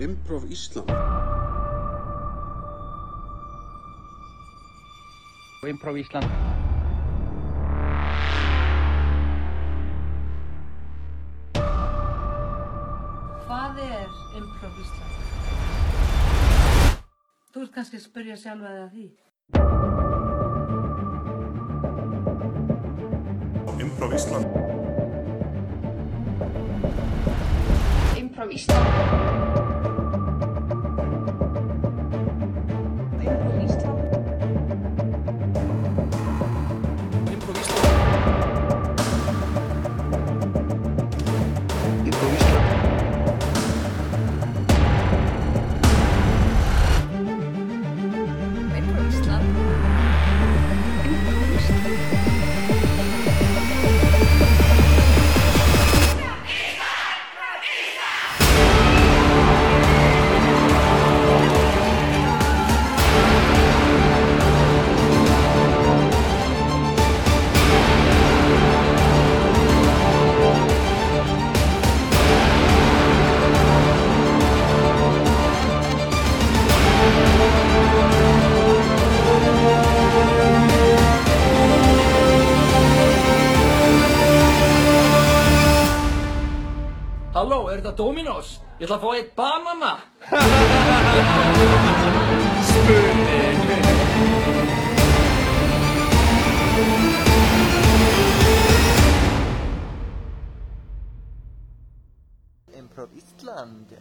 Improv Ísland og Improv Ísland. Hvað er Improv Ísland? Þú ert kannski að spyrja sjálfa þig að því. Improv Ísland Improv Ísland Improv Halló, er þetta Dominós? Ég ætla að fá eitt banana! Improv Ísland